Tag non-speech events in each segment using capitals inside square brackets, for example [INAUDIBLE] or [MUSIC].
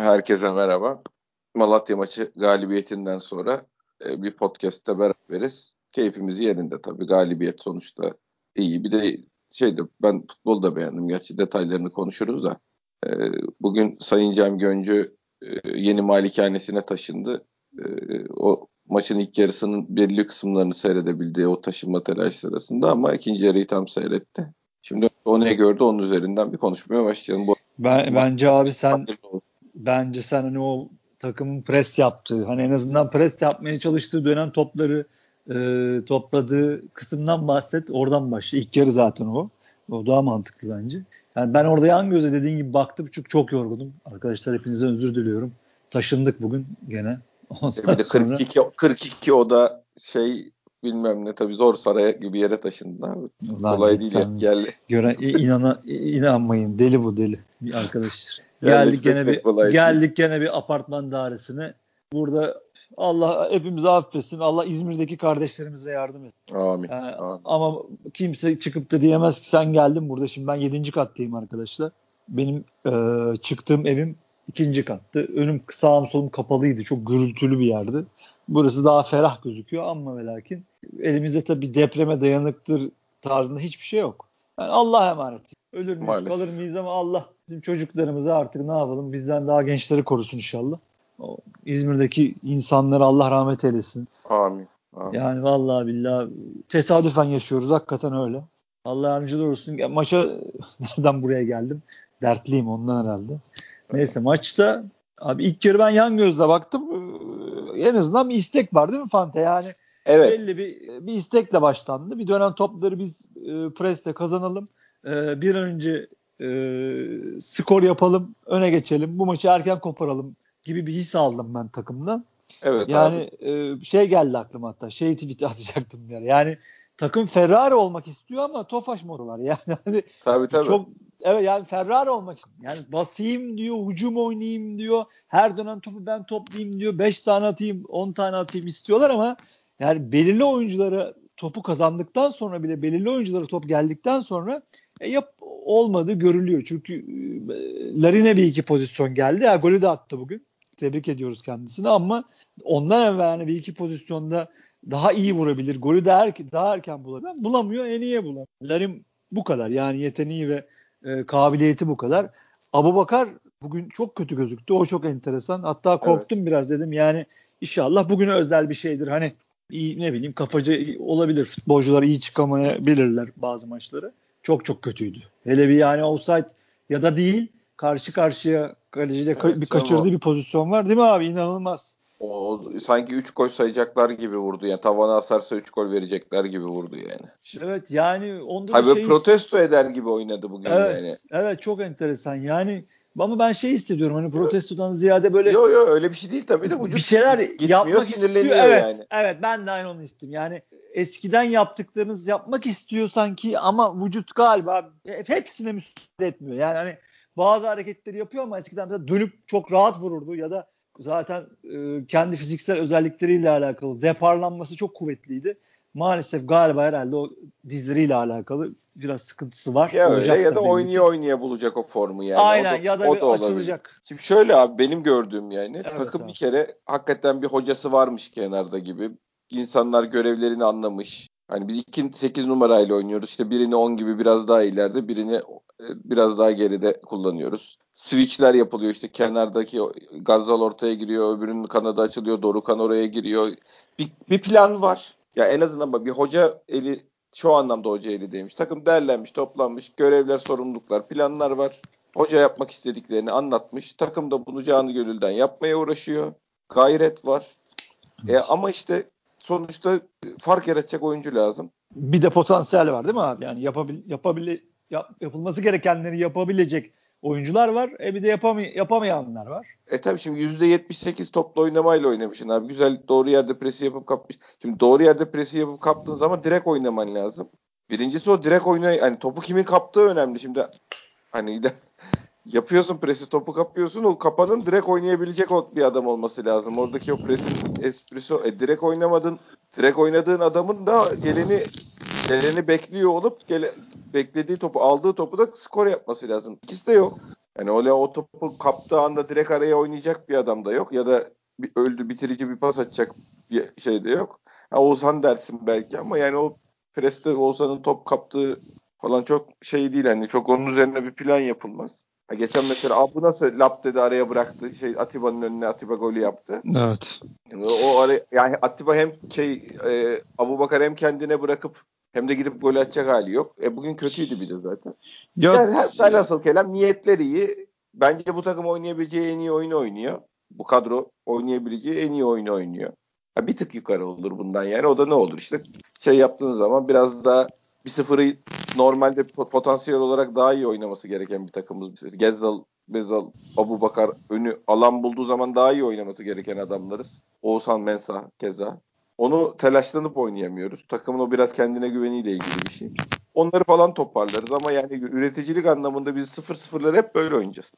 Herkese merhaba. Malatya maçı galibiyetinden sonra e, bir podcast'te beraberiz. Keyfimiz yerinde tabii. Galibiyet sonuçta iyi. Bir de şeyde ben futbolu da beğendim. Gerçi detaylarını konuşuruz da. E, bugün Sayın Cem Göncü e, yeni malikanesine taşındı. O maçın ilk yarısının belli kısımlarını seyredebildiği o taşınma telaş sırasında ama ikinci yarıyı tam seyretti. Şimdi o ne gördü onun üzerinden bir konuşmaya başlayalım. Bu ben, bence abi sen bence sen hani o takımın pres yaptığı hani en azından pres yapmaya çalıştığı dönem topları e, topladığı kısımdan bahset. Oradan başla. İlk yarı zaten o. O daha mantıklı bence. Yani ben orada yan göze dediğin gibi baktım çünkü çok yorgunum. Arkadaşlar hepinize özür diliyorum. Taşındık bugün gene. Ondan bir de 42 sonra... 42 oda şey bilmem ne tabii zor saraya gibi yere taşındın abi. Ulan Kolay değil gel. Gören inana inanmayın deli bu deli arkadaşlar. [LAUGHS] geldik gene bir geldik gene bir apartman dairesine. Burada Allah hepimizi affetsin. Allah İzmir'deki kardeşlerimize yardım etsin. Amin. Yani, Amin. Ama kimse çıkıp da diyemez ki sen geldin burada. Şimdi ben 7. kattayım arkadaşlar. Benim e, çıktığım evim ikinci kattı. Önüm sağım solum kapalıydı. Çok gürültülü bir yerdi. Burası daha ferah gözüküyor ama ve lakin elimizde tabii depreme dayanıktır tarzında hiçbir şey yok. Yani Allah emanet. Ölür müyüz Maalesef. kalır mıyız ama Allah bizim çocuklarımızı artık ne yapalım bizden daha gençleri korusun inşallah. O İzmir'deki insanlara Allah rahmet eylesin. Amin. Amin. Yani vallahi billahi tesadüfen yaşıyoruz hakikaten öyle. Allah yardımcılar olsun. Maça [LAUGHS] nereden buraya geldim? Dertliyim ondan herhalde. Neyse maçta abi ilk yarı ben yan gözle baktım. Ee, en azından bir istek var değil mi Fante? Yani evet. belli bir bir istekle başlandı. Bir dönem topları biz e, preste kazanalım. E, bir önce e, skor yapalım, öne geçelim. Bu maçı erken koparalım gibi bir his aldım ben takımdan. Evet yani e, şey geldi aklıma hatta şey tweet [LAUGHS] atacaktım yani. Yani takım Ferrari olmak istiyor ama Tofaş moru var. [LAUGHS] Yani hani tabii, tabii. çok evet yani Ferrari olmak istiyor. Yani basayım diyor, hücum oynayayım diyor. Her dönem topu ben toplayayım diyor. 5 tane atayım, 10 tane atayım istiyorlar ama yani belirli oyunculara topu kazandıktan sonra bile belirli oyunculara top geldikten sonra e, yap olmadı görülüyor. Çünkü e, Larine bir iki pozisyon geldi. Ya golü de attı bugün. Tebrik ediyoruz kendisini ama ondan evvel yani bir iki pozisyonda daha iyi vurabilir. Golü de er, daha erken bulabilir. Bulamıyor. En iyi bulamıyor. Larin bu kadar. Yani yeteneği ve e, kabiliyeti bu kadar. Abu Bakar bugün çok kötü gözüktü. O çok enteresan. Hatta korktum evet. biraz dedim. Yani inşallah bugüne özel bir şeydir. Hani iyi ne bileyim kafacı olabilir. Futbolcular iyi çıkamayabilirler bazı maçları. Çok çok kötüydü. Hele bir yani offside ya da değil karşı karşıya kaleciyle evet, bir kaçırdığı bir pozisyon var değil mi abi? İnanılmaz. O, sanki 3 gol sayacaklar gibi vurdu yani tavana asarsa 3 gol verecekler gibi vurdu yani. Evet yani onda Hayır, şey protesto eder gibi oynadı bugün evet, yani. Evet çok enteresan yani ama ben şey hissediyorum hani protestodan ziyade böyle Yok yok öyle bir şey değil tabii de vücut bir şeyler yapmak istiyor. Evet, yani. evet ben de aynı onu istiyorum. Yani eskiden yaptıklarınız yapmak istiyor sanki ama vücut galiba hepsine müsaade etmiyor. Yani hani bazı hareketleri yapıyor ama eskiden mesela dönüp çok rahat vururdu ya da zaten e, kendi fiziksel özellikleriyle alakalı deparlanması çok kuvvetliydi. Maalesef galiba herhalde o dizleriyle alakalı biraz sıkıntısı var. Ya öyle ya da oynaya oynaya bulacak o formu yani. Aynen o da, ya da, o da açılacak. Olabilir. Şimdi şöyle abi benim gördüğüm yani evet, takım abi. bir kere hakikaten bir hocası varmış kenarda gibi. İnsanlar görevlerini anlamış. Hani biz 2 8 numarayla oynuyoruz. İşte birini 10 gibi biraz daha ileride, birini e, biraz daha geride kullanıyoruz. Switchler yapılıyor işte kenardaki Gazal ortaya giriyor, öbürünün kanadı açılıyor, Dorukan oraya giriyor. Bir, bir plan var. Ya en azından bir hoca eli şu anlamda hoca eli demiş. Takım derlenmiş, toplanmış, görevler, sorumluluklar, planlar var. Hoca yapmak istediklerini anlatmış. Takım da bunu canı gönülden yapmaya uğraşıyor. Gayret var. E, evet. E, ama işte sonuçta fark yaratacak oyuncu lazım. Bir de potansiyel var değil mi abi? Yani yapabil, yapabil, yap, yapılması gerekenleri yapabilecek oyuncular var. E bir de yapamay yapamayanlar var. E tabii şimdi %78 topla oynamayla oynamışsın abi. Güzel doğru yerde presi yapıp kapmış. Şimdi doğru yerde presi yapıp kaptığın zaman direkt oynaman lazım. Birincisi o direkt oynay hani topu kimin kaptığı önemli. Şimdi hani [LAUGHS] yapıyorsun presi topu kapıyorsun o kapanın direkt oynayabilecek bir adam olması lazım. Oradaki o presin esprisi e, direkt oynamadın. Direkt oynadığın adamın da geleni geleni bekliyor olup gele, beklediği topu aldığı topu da skor yapması lazım. İkisi de yok. Yani öyle o topu kaptığı anda direkt araya oynayacak bir adam da yok. Ya da bir öldü bitirici bir pas atacak bir şey de yok. Ha, Oğuzhan dersin belki ama yani o preste Oğuzhan'ın top kaptığı falan çok şey değil hani çok onun üzerine bir plan yapılmaz. Ha, geçen mesela bu nasıl lap dedi araya bıraktı. Şey Atiba'nın önüne Atiba golü yaptı. Evet. Yani o araya, yani Atiba hem şey e, Abu Bakar hem kendine bırakıp hem de gidip gol atacak hali yok. E bugün kötüydü bir de zaten. Yok. Yani, nasıl kelam niyetleri iyi. Bence bu takım oynayabileceği en iyi oyunu oynuyor. Bu kadro oynayabileceği en iyi oyunu oynuyor. Ha, bir tık yukarı olur bundan yani. O da ne olur işte şey yaptığınız zaman biraz daha bir sıfırı normalde potansiyel olarak daha iyi oynaması gereken bir takımız. Gezzal, Bezal, Abu Bakar önü alan bulduğu zaman daha iyi oynaması gereken adamlarız. Oğuzhan Mensah keza. Onu telaşlanıp oynayamıyoruz. Takımın o biraz kendine güveniyle ilgili bir şey. Onları falan toparlarız ama yani üreticilik anlamında biz sıfır sıfırları hep böyle oynayacağız.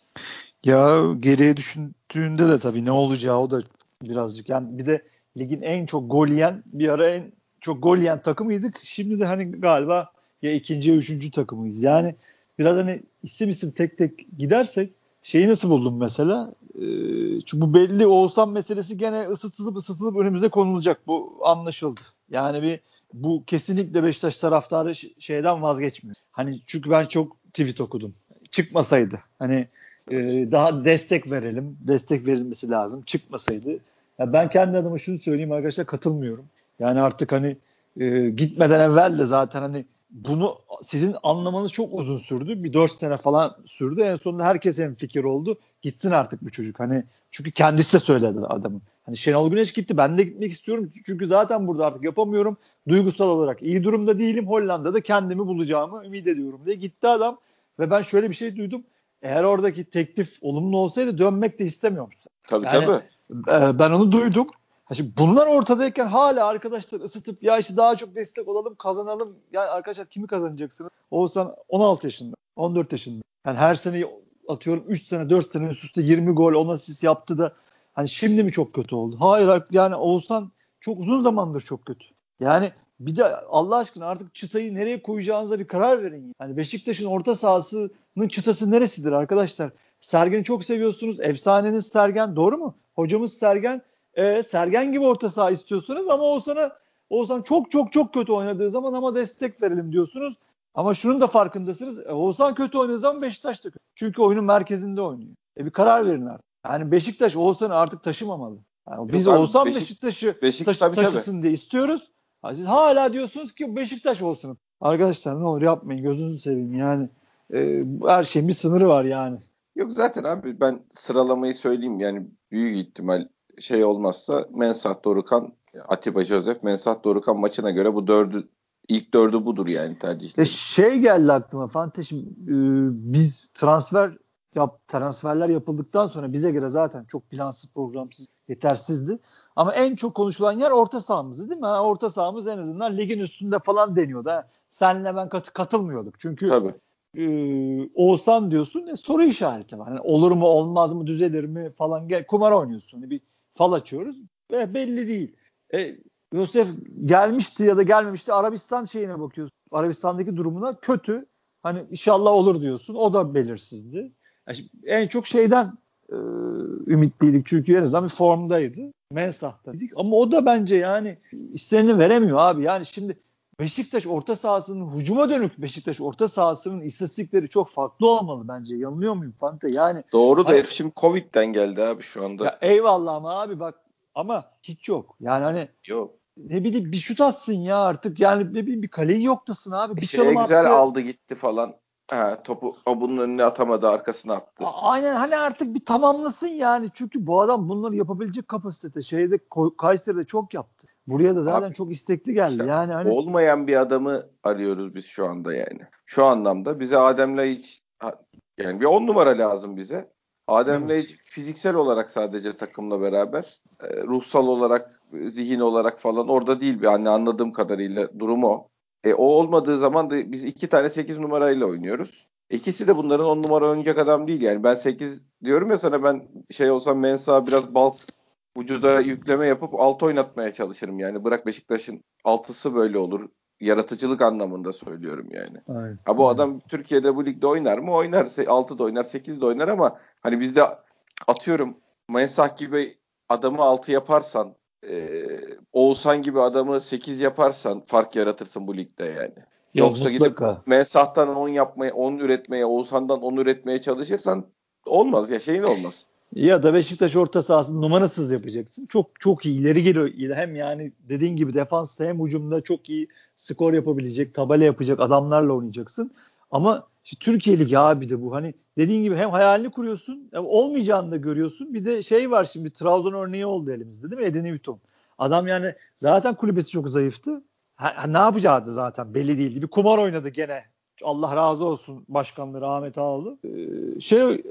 Ya geriye düşündüğünde de tabii ne olacağı o da birazcık yani bir de ligin en çok gol yiyen bir ara en çok gol yiyen takımıydık. Şimdi de hani galiba ya ikinci ya üçüncü takımıyız. Yani biraz hani isim isim tek tek gidersek şeyi nasıl buldum mesela? Ee, çünkü bu belli Oğuzhan meselesi gene ısıtılıp ısıtılıp önümüze konulacak. Bu anlaşıldı. Yani bir bu kesinlikle Beşiktaş taraftarı şeyden vazgeçmiyor. Hani çünkü ben çok tweet okudum. Çıkmasaydı. Hani e, daha destek verelim. Destek verilmesi lazım. Çıkmasaydı. Ya ben kendi adıma şunu söyleyeyim arkadaşlar katılmıyorum. Yani artık hani e, gitmeden evvel de zaten hani bunu sizin anlamanız çok uzun sürdü. Bir dört sene falan sürdü. En sonunda herkes en fikir oldu. Gitsin artık bu çocuk. Hani çünkü kendisi de söyledi adamın. Hani Şenol Güneş gitti. Ben de gitmek istiyorum. Çünkü zaten burada artık yapamıyorum. Duygusal olarak iyi durumda değilim. Hollanda'da kendimi bulacağımı ümit ediyorum diye gitti adam. Ve ben şöyle bir şey duydum. Eğer oradaki teklif olumlu olsaydı dönmek de istemiyormuş. Tabii yani, tabii. E, ben onu duydum. Şimdi bunlar ortadayken hala arkadaşlar ısıtıp ya işte daha çok destek olalım kazanalım. Ya arkadaşlar kimi kazanacaksınız? Oğuzhan 16 yaşında, 14 yaşında. Yani her sene atıyorum 3 sene 4 sene üst üste 20 gol 10 asist yaptı da hani şimdi mi çok kötü oldu? Hayır yani Oğuzhan çok uzun zamandır çok kötü. Yani bir de Allah aşkına artık çıtayı nereye koyacağınıza bir karar verin. Yani Beşiktaş'ın orta sahasının çıtası neresidir arkadaşlar? Sergen'i çok seviyorsunuz. Efsaneniz Sergen doğru mu? Hocamız Sergen e, Sergen gibi orta saha istiyorsunuz ama Oğuzhan'a Oğuzhan çok çok çok kötü oynadığı zaman ama destek verelim diyorsunuz. Ama şunun da farkındasınız. E, Oğuzhan kötü oynadığı zaman Beşiktaş da kötü. Çünkü oyunun merkezinde oynuyor. E bir karar verin artık. Yani Beşiktaş Oğuzhan'ı artık taşımamalı. Yani biz Yok, Oğuzhan Beşik, Beşiktaş'ı Beşik, taşı, tabii, taşısın tabii. diye istiyoruz. Siz hala diyorsunuz ki Beşiktaş olsun. Arkadaşlar ne olur yapmayın gözünüzü seveyim yani. E, her şeyin bir sınırı var yani. Yok zaten abi ben sıralamayı söyleyeyim yani büyük ihtimal şey olmazsa Mensah Dorukan Atiba Joseph Mensah Dorukan maçına göre bu dördü ilk dördü budur yani tercihleri. Şey geldi aklıma Fanteşim e, biz transfer yap transferler yapıldıktan sonra bize göre zaten çok plansız programsız yetersizdi. Ama en çok konuşulan yer orta sahamızdı değil mi? Ha, orta sahamız en azından ligin üstünde falan deniyordu. Ha. Senle ben kat- katılmıyorduk. Çünkü Tabii e, Oğuzhan diyorsun e, soru işareti var. Yani olur mu olmaz mı düzelir mi falan gel kumar oynuyorsun. Yani bir fal açıyoruz ve belli değil. E, Yosef gelmişti ya da gelmemişti Arabistan şeyine bakıyorsun. Arabistan'daki durumuna kötü. Hani inşallah olur diyorsun. O da belirsizdi. Yani en çok şeyden e, ümitliydik çünkü en azından bir formdaydı. Mensah'taydık. Ama o da bence yani isteneni veremiyor abi. Yani şimdi Beşiktaş orta sahasının hücuma dönük Beşiktaş orta sahasının istatistikleri çok farklı olmalı bence. Yanılıyor muyum Fante? Yani Doğru da hani, şimdi Covid'den geldi abi şu anda. Ya eyvallah ama abi bak ama hiç yok. Yani hani yok. Ne bileyim bir şut atsın ya artık. Yani ne bileyim bir kaleyi yoktasın abi. Bir, bir çalım güzel attı. aldı gitti falan. Ha, topu bunun önüne atamadı arkasına attı. aynen hani artık bir tamamlasın yani. Çünkü bu adam bunları yapabilecek kapasitede. Şeyde Kayseri'de çok yaptı. Buraya da zaten Abi, çok istekli geldi. Işte yani hani olmayan bir adamı arıyoruz biz şu anda yani. Şu anlamda bize Adem'le hiç yani bir on numara lazım bize. Adem'le evet. hiç fiziksel olarak sadece takımla beraber e, ruhsal olarak zihin olarak falan orada değil bir yani anladığım kadarıyla durumu o. E, o olmadığı zaman da biz iki tane 8 numarayla oynuyoruz. İkisi de bunların 10 numara oynayacak adam değil yani. Ben 8 diyorum ya sana ben şey olsam Mensa biraz bal vücuda yükleme yapıp altı oynatmaya çalışırım yani. Bırak Beşiktaş'ın altısı böyle olur. Yaratıcılık anlamında söylüyorum yani. Aynen. Ha bu adam Türkiye'de bu ligde oynar mı? Oynar. 6'da oynar, 8'de oynar ama hani bizde atıyorum Mensah gibi adamı 6 yaparsan e, Oğuzhan gibi adamı 8 yaparsan fark yaratırsın bu ligde yani. Ya Yoksa mutlaka. gidip Mensah'tan 10 yapmaya, 10 üretmeye, Oğuzhan'dan 10 üretmeye çalışırsan olmaz ya şeyin olmaz. Ya da Beşiktaş orta sahasını numarasız yapacaksın. Çok çok iyi ileri geliyor. Hem yani dediğin gibi defansta hem hücumda çok iyi skor yapabilecek, tabela yapacak adamlarla oynayacaksın. Ama işte Türkiye Ligi abi de bu. Hani dediğin gibi hem hayalini kuruyorsun, hem olmayacağını da görüyorsun. Bir de şey var şimdi Trabzon örneği oldu elimizde değil mi? Eden Newton. Adam yani zaten kulübesi çok zayıftı. Ha, ne yapacaktı zaten belli değildi. Bir kumar oynadı gene. Allah razı olsun başkanları Ahmet Ağaoğlu. Ee, şey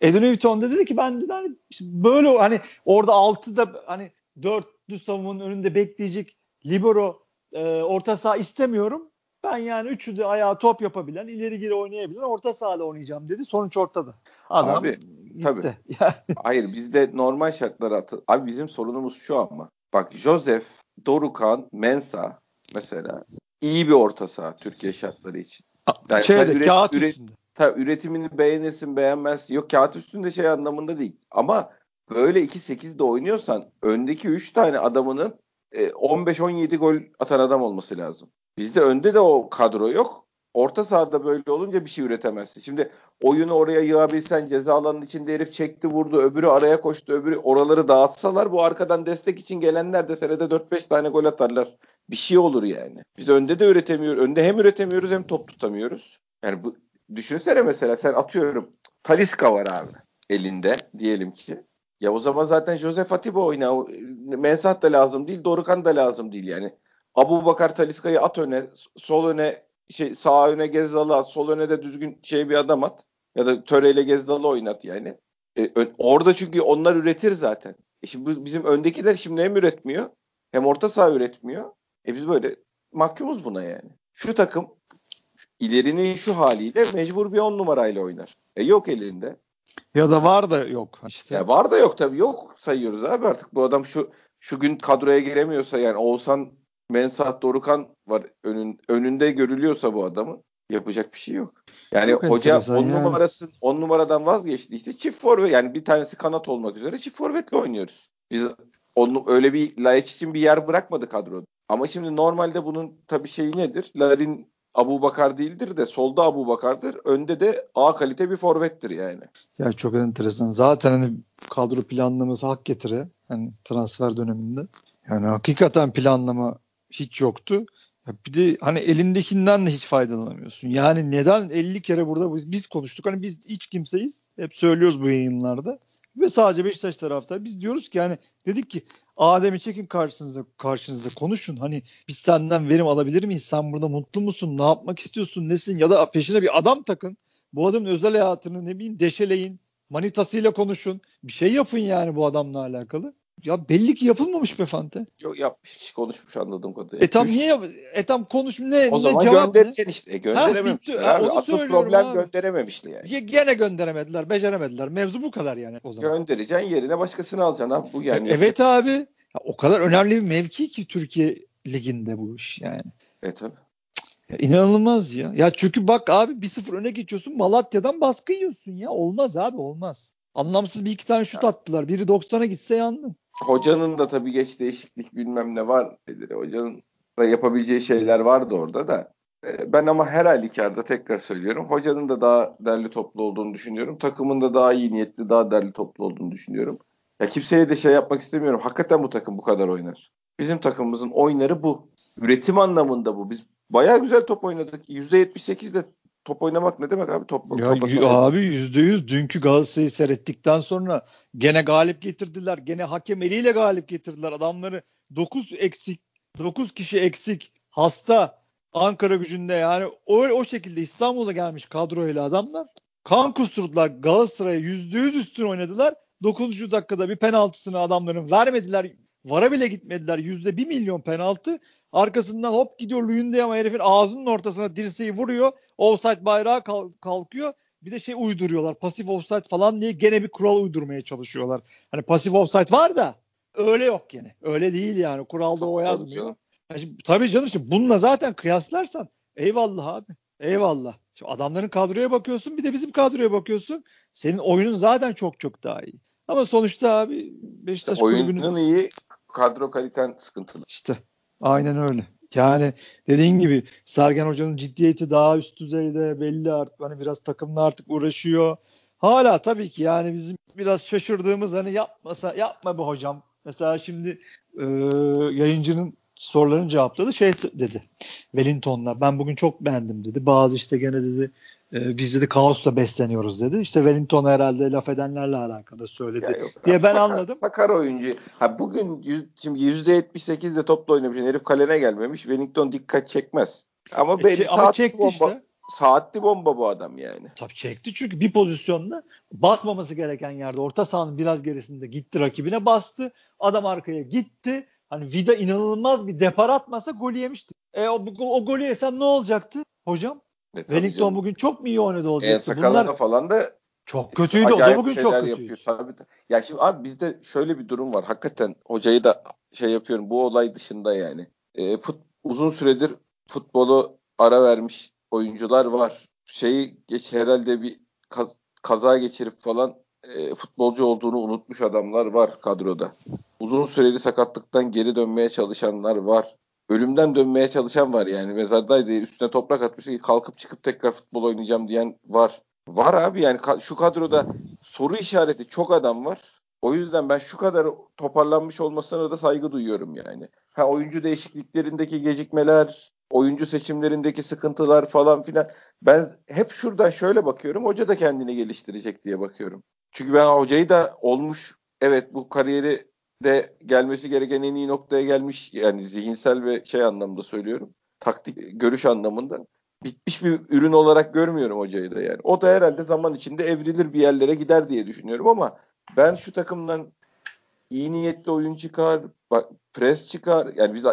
e, Eden Newton da dedi ki ben de hani böyle hani orada altıda hani dörtlü savunmanın önünde bekleyecek libero e, orta saha istemiyorum. Ben yani üçü de ayağa top yapabilen, ileri geri oynayabilen orta sahada oynayacağım dedi. Sonuç ortada. Adam Abi, gitti. Tabii. [LAUGHS] Yani. Hayır bizde normal şartlar atı. Abi bizim sorunumuz şu ama. Bak Joseph, Dorukan, Mensa mesela iyi bir orta saha Türkiye şartları için. Yani Şeyde, üret, kağıt üret, üstünde. Tabii üretimini beğenirsin beğenmezsin. Yok kağıt üstünde şey anlamında değil. Ama böyle 2-8'de oynuyorsan öndeki 3 tane adamının 15-17 e, gol atan adam olması lazım. Bizde önde de o kadro yok. Orta sahada böyle olunca bir şey üretemezsin. Şimdi oyunu oraya yığabilsen ceza alanının içinde herif çekti vurdu öbürü araya koştu öbürü oraları dağıtsalar bu arkadan destek için gelenler de senede 4-5 tane gol atarlar. Bir şey olur yani. Biz önde de üretemiyoruz. Önde hem üretemiyoruz hem top tutamıyoruz. Yani bu düşünsene mesela sen atıyorum Taliska var abi elinde diyelim ki. Ya o zaman zaten Josef Atiba oyna. Mensah da lazım değil, Dorukan da lazım değil yani. Abu Bakar Taliska'yı at öne, sol öne şey sağ öne Gezzal'ı at, sol öne de düzgün şey bir adam at. Ya da Töreyle Gezzal'ı oynat yani. E, orada çünkü onlar üretir zaten. E şimdi bizim öndekiler şimdi hem üretmiyor hem orta saha üretmiyor. E biz böyle mahkumuz buna yani. Şu takım ilerinin şu haliyle mecbur bir on numarayla oynar. E yok elinde. Ya da var da yok işte. Ya var da yok tabii yok sayıyoruz abi artık bu adam şu şu gün kadroya giremiyorsa yani Oğuzhan Mensah Dorukan var önün, önünde görülüyorsa bu adamın yapacak bir şey yok. Yani Çok hoca 10 yani. numarası 10 numaradan vazgeçti işte çift forvet yani bir tanesi kanat olmak üzere çift forvetle oynuyoruz. Biz onu öyle bir Laiç için bir yer bırakmadı kadroda. Ama şimdi normalde bunun tabii şeyi nedir? Larin Abu Bakar değildir de solda Abu Bakar'dır. Önde de A kalite bir forvettir yani. Ya çok enteresan. Zaten hani kadro planlaması hak getire. Hani transfer döneminde. Yani hakikaten planlama hiç yoktu. Ya bir de hani elindekinden de hiç faydalanamıyorsun. Yani neden 50 kere burada biz, biz konuştuk. Hani biz hiç kimseyiz. Hep söylüyoruz bu yayınlarda. Ve sadece Beşiktaş taraftar. Biz diyoruz ki yani dedik ki Adem'i çekin karşınıza karşınıza konuşun. Hani biz senden verim alabilir miyiz? Sen burada mutlu musun? Ne yapmak istiyorsun? Nesin? Ya da peşine bir adam takın. Bu adamın özel hayatını ne bileyim deşeleyin. Manitasıyla konuşun. Bir şey yapın yani bu adamla alakalı. Ya belli ki yapılmamış be Fante. Yok yapmış konuşmuş anladığım kadarıyla. E tam niye yap e tam konuş ne o ne zaman cevap göndereceksin işte. E, gönderememişler ha, abi. Asıl problem abi. gönderememişler yani. Gene gönderemediler, beceremediler. Mevzu bu kadar yani o zaman. Göndereceksin yerine başkasını alacaksın abi bu yani. E, evet abi. Ya, o kadar önemli bir mevki ki Türkiye liginde bu iş yani. Evet tabii. Ya inanılmaz ya. Ya çünkü bak abi 1-0 öne geçiyorsun Malatya'dan baskı yiyorsun ya. Olmaz abi olmaz. Anlamsız bir iki tane şut attılar. Biri 90'a gitse yandın. Hocanın da tabii geç değişiklik bilmem ne var. Hocanın da yapabileceği şeyler vardı orada da. E, ben ama her halükarda tekrar söylüyorum. Hocanın da daha derli toplu olduğunu düşünüyorum. Takımın da daha iyi niyetli, daha derli toplu olduğunu düşünüyorum. Ya kimseye de şey yapmak istemiyorum. Hakikaten bu takım bu kadar oynar. Bizim takımımızın oynarı bu. Üretim anlamında bu. Biz bayağı güzel top oynadık. %78'de top oynamak ne demek abi? Top, ya, y- abi %100 dünkü Galatasaray'ı seyrettikten sonra gene galip getirdiler. Gene hakem eliyle galip getirdiler. Adamları 9 eksik 9 kişi eksik hasta Ankara gücünde yani o, o şekilde İstanbul'a gelmiş kadroyla adamlar kan kusturdular Galatasaray'a %100 üstün oynadılar. 9. dakikada bir penaltısını adamların vermediler. Vara bile gitmediler. Yüzde bir milyon penaltı. Arkasından hop gidiyor Luyendama ama herifin ağzının ortasına dirseği vuruyor. Offside bayrağı kalkıyor. Bir de şey uyduruyorlar. Pasif offside falan diye gene bir kural uydurmaya çalışıyorlar. Hani pasif offside var da öyle yok gene. Öyle değil yani. Kuralda o yazmıyor. Yani şimdi, tabii canım şimdi bununla zaten kıyaslarsan eyvallah abi. Eyvallah. Şimdi adamların kadroya bakıyorsun bir de bizim kadroya bakıyorsun. Senin oyunun zaten çok çok daha iyi. Ama sonuçta abi Beşiktaş işte oyunun kulübünün... iyi kadro kaliten sıkıntılı. İşte aynen öyle. Yani dediğin gibi Sergen Hoca'nın ciddiyeti daha üst düzeyde belli artık hani biraz takımla artık uğraşıyor. Hala tabii ki yani bizim biraz şaşırdığımız hani yapmasa yapma bu hocam. Mesela şimdi e, yayıncının sorularını cevapladı şey dedi. Wellington'la ben bugün çok beğendim dedi. Bazı işte gene dedi e, biz dedi kaosla besleniyoruz dedi. İşte Wellington herhalde laf edenlerle alakalı söyledi ya yok, diye ben sakar, anladım. Sakar oyuncu. Ha bugün yüz, şimdi %78'de topla oynamış. Herif kalene gelmemiş. Wellington dikkat çekmez. Ama e, belli ama çekti bomba, işte. Saatli bomba bu adam yani. Tabii çekti çünkü bir pozisyonda basmaması gereken yerde orta sahanın biraz gerisinde gitti rakibine bastı. Adam arkaya gitti. Hani Vida inanılmaz bir depar atmasa golü yemişti. E o, o golü yesen ne olacaktı hocam? E, Wellington bugün çok mu iyi oynadı olacaktı? E, Bunlar falan da çok kötüydü. O da bugün çok kötüydü. Yapıyor. Tabii. Ya şimdi abi bizde şöyle bir durum var. Hakikaten hocayı da şey yapıyorum. Bu olay dışında yani. E, fut, uzun süredir futbolu ara vermiş oyuncular var. Şeyi geç herhalde bir kaz, kaza geçirip falan e, futbolcu olduğunu unutmuş adamlar var kadroda. Uzun süreli sakatlıktan geri dönmeye çalışanlar var. Ölümden dönmeye çalışan var yani. Mezardaydı üstüne toprak atmış kalkıp çıkıp tekrar futbol oynayacağım diyen var. Var abi yani şu kadroda soru işareti çok adam var. O yüzden ben şu kadar toparlanmış olmasına da saygı duyuyorum yani. Ha oyuncu değişikliklerindeki gecikmeler, oyuncu seçimlerindeki sıkıntılar falan filan. Ben hep şuradan şöyle bakıyorum. Hoca da kendini geliştirecek diye bakıyorum. Çünkü ben hocayı da olmuş evet bu kariyeri de gelmesi gereken en iyi noktaya gelmiş yani zihinsel ve şey anlamda söylüyorum. Taktik görüş anlamında bitmiş bir ürün olarak görmüyorum hocayı da yani. O da herhalde zaman içinde evrilir bir yerlere gider diye düşünüyorum ama ben şu takımdan iyi niyetli oyun çıkar, bak pres çıkar. Yani biz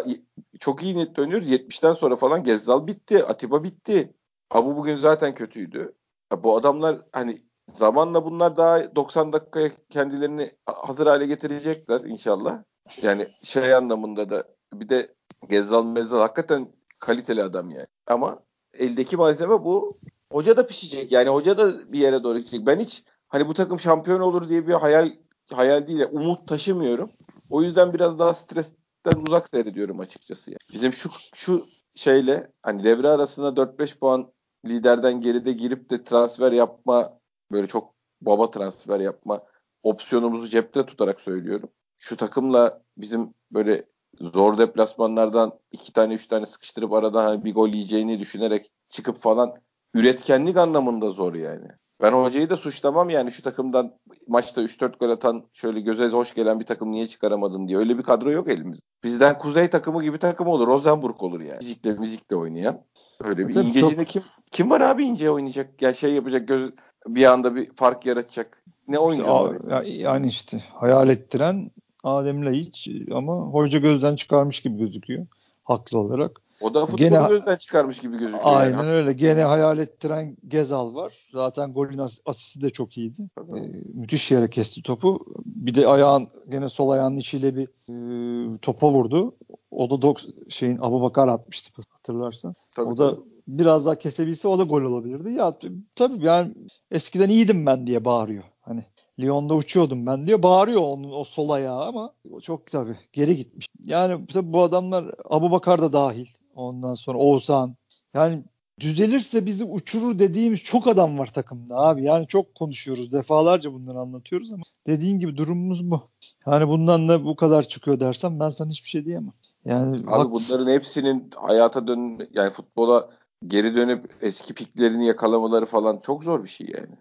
çok iyi niyetli oynuyoruz. 70'ten sonra falan Gezzal bitti, Atiba bitti. Abu bugün zaten kötüydü. Ya bu adamlar hani zamanla bunlar daha 90 dakikaya kendilerini hazır hale getirecekler inşallah. Yani şey anlamında da bir de Gezzal Mezzal hakikaten kaliteli adam yani. Ama eldeki malzeme bu. Hoca da pişecek. Yani hoca da bir yere doğru gidecek. Ben hiç hani bu takım şampiyon olur diye bir hayal hayal değil. umut taşımıyorum. O yüzden biraz daha stresten uzak seyrediyorum açıkçası. Yani. Bizim şu şu şeyle hani devre arasında 4-5 puan liderden geride girip de transfer yapma böyle çok baba transfer yapma opsiyonumuzu cepte tutarak söylüyorum. Şu takımla bizim böyle zor deplasmanlardan iki tane üç tane sıkıştırıp aradan hani bir gol yiyeceğini düşünerek çıkıp falan üretkenlik anlamında zor yani. Ben hocayı da suçlamam yani şu takımdan maçta 3-4 gol atan şöyle göze hoş gelen bir takım niye çıkaramadın diye. Öyle bir kadro yok elimizde. Bizden kuzey takımı gibi takım olur. Rosenburg olur yani. Fizikle müzikle oynayan. Öyle bir Tabii çok... kim kim var abi ince oynayacak? Ya şey yapacak göz bir anda bir fark yaratacak. Ne oyuncu işte, var? Yani işte hayal ettiren Adem Laiç ama hoca gözden çıkarmış gibi gözüküyor. Haklı olarak. O da futbolu Gene, gözden çıkarmış gibi gözüküyor. Aynen yani. öyle. Gene hayal ettiren Gezal var. Zaten golün asisti de çok iyiydi. Ee, müthiş yere kesti topu. Bir de ayağın gene sol ayağının içiyle bir e, topa vurdu. O da dok şeyin Abu Bakar atmıştı hatırlarsan. Tabii, o da tabii. biraz daha kesebilse o da gol olabilirdi. Ya tabii yani eskiden iyiydim ben diye bağırıyor. Hani Lyon'da uçuyordum ben diyor. Bağırıyor onun o sol ayağı ama çok tabii geri gitmiş. Yani bu adamlar Abu Bakar da dahil. Ondan sonra Oğuzhan. Yani düzelirse bizi uçurur dediğimiz çok adam var takımda abi. Yani çok konuşuyoruz. Defalarca bunları anlatıyoruz ama dediğin gibi durumumuz bu. Yani bundan da bu kadar çıkıyor dersem ben sana hiçbir şey diyemem. Yani abi haklısın. bunların hepsinin hayata dön yani futbola geri dönüp eski piklerini yakalamaları falan çok zor bir şey yani.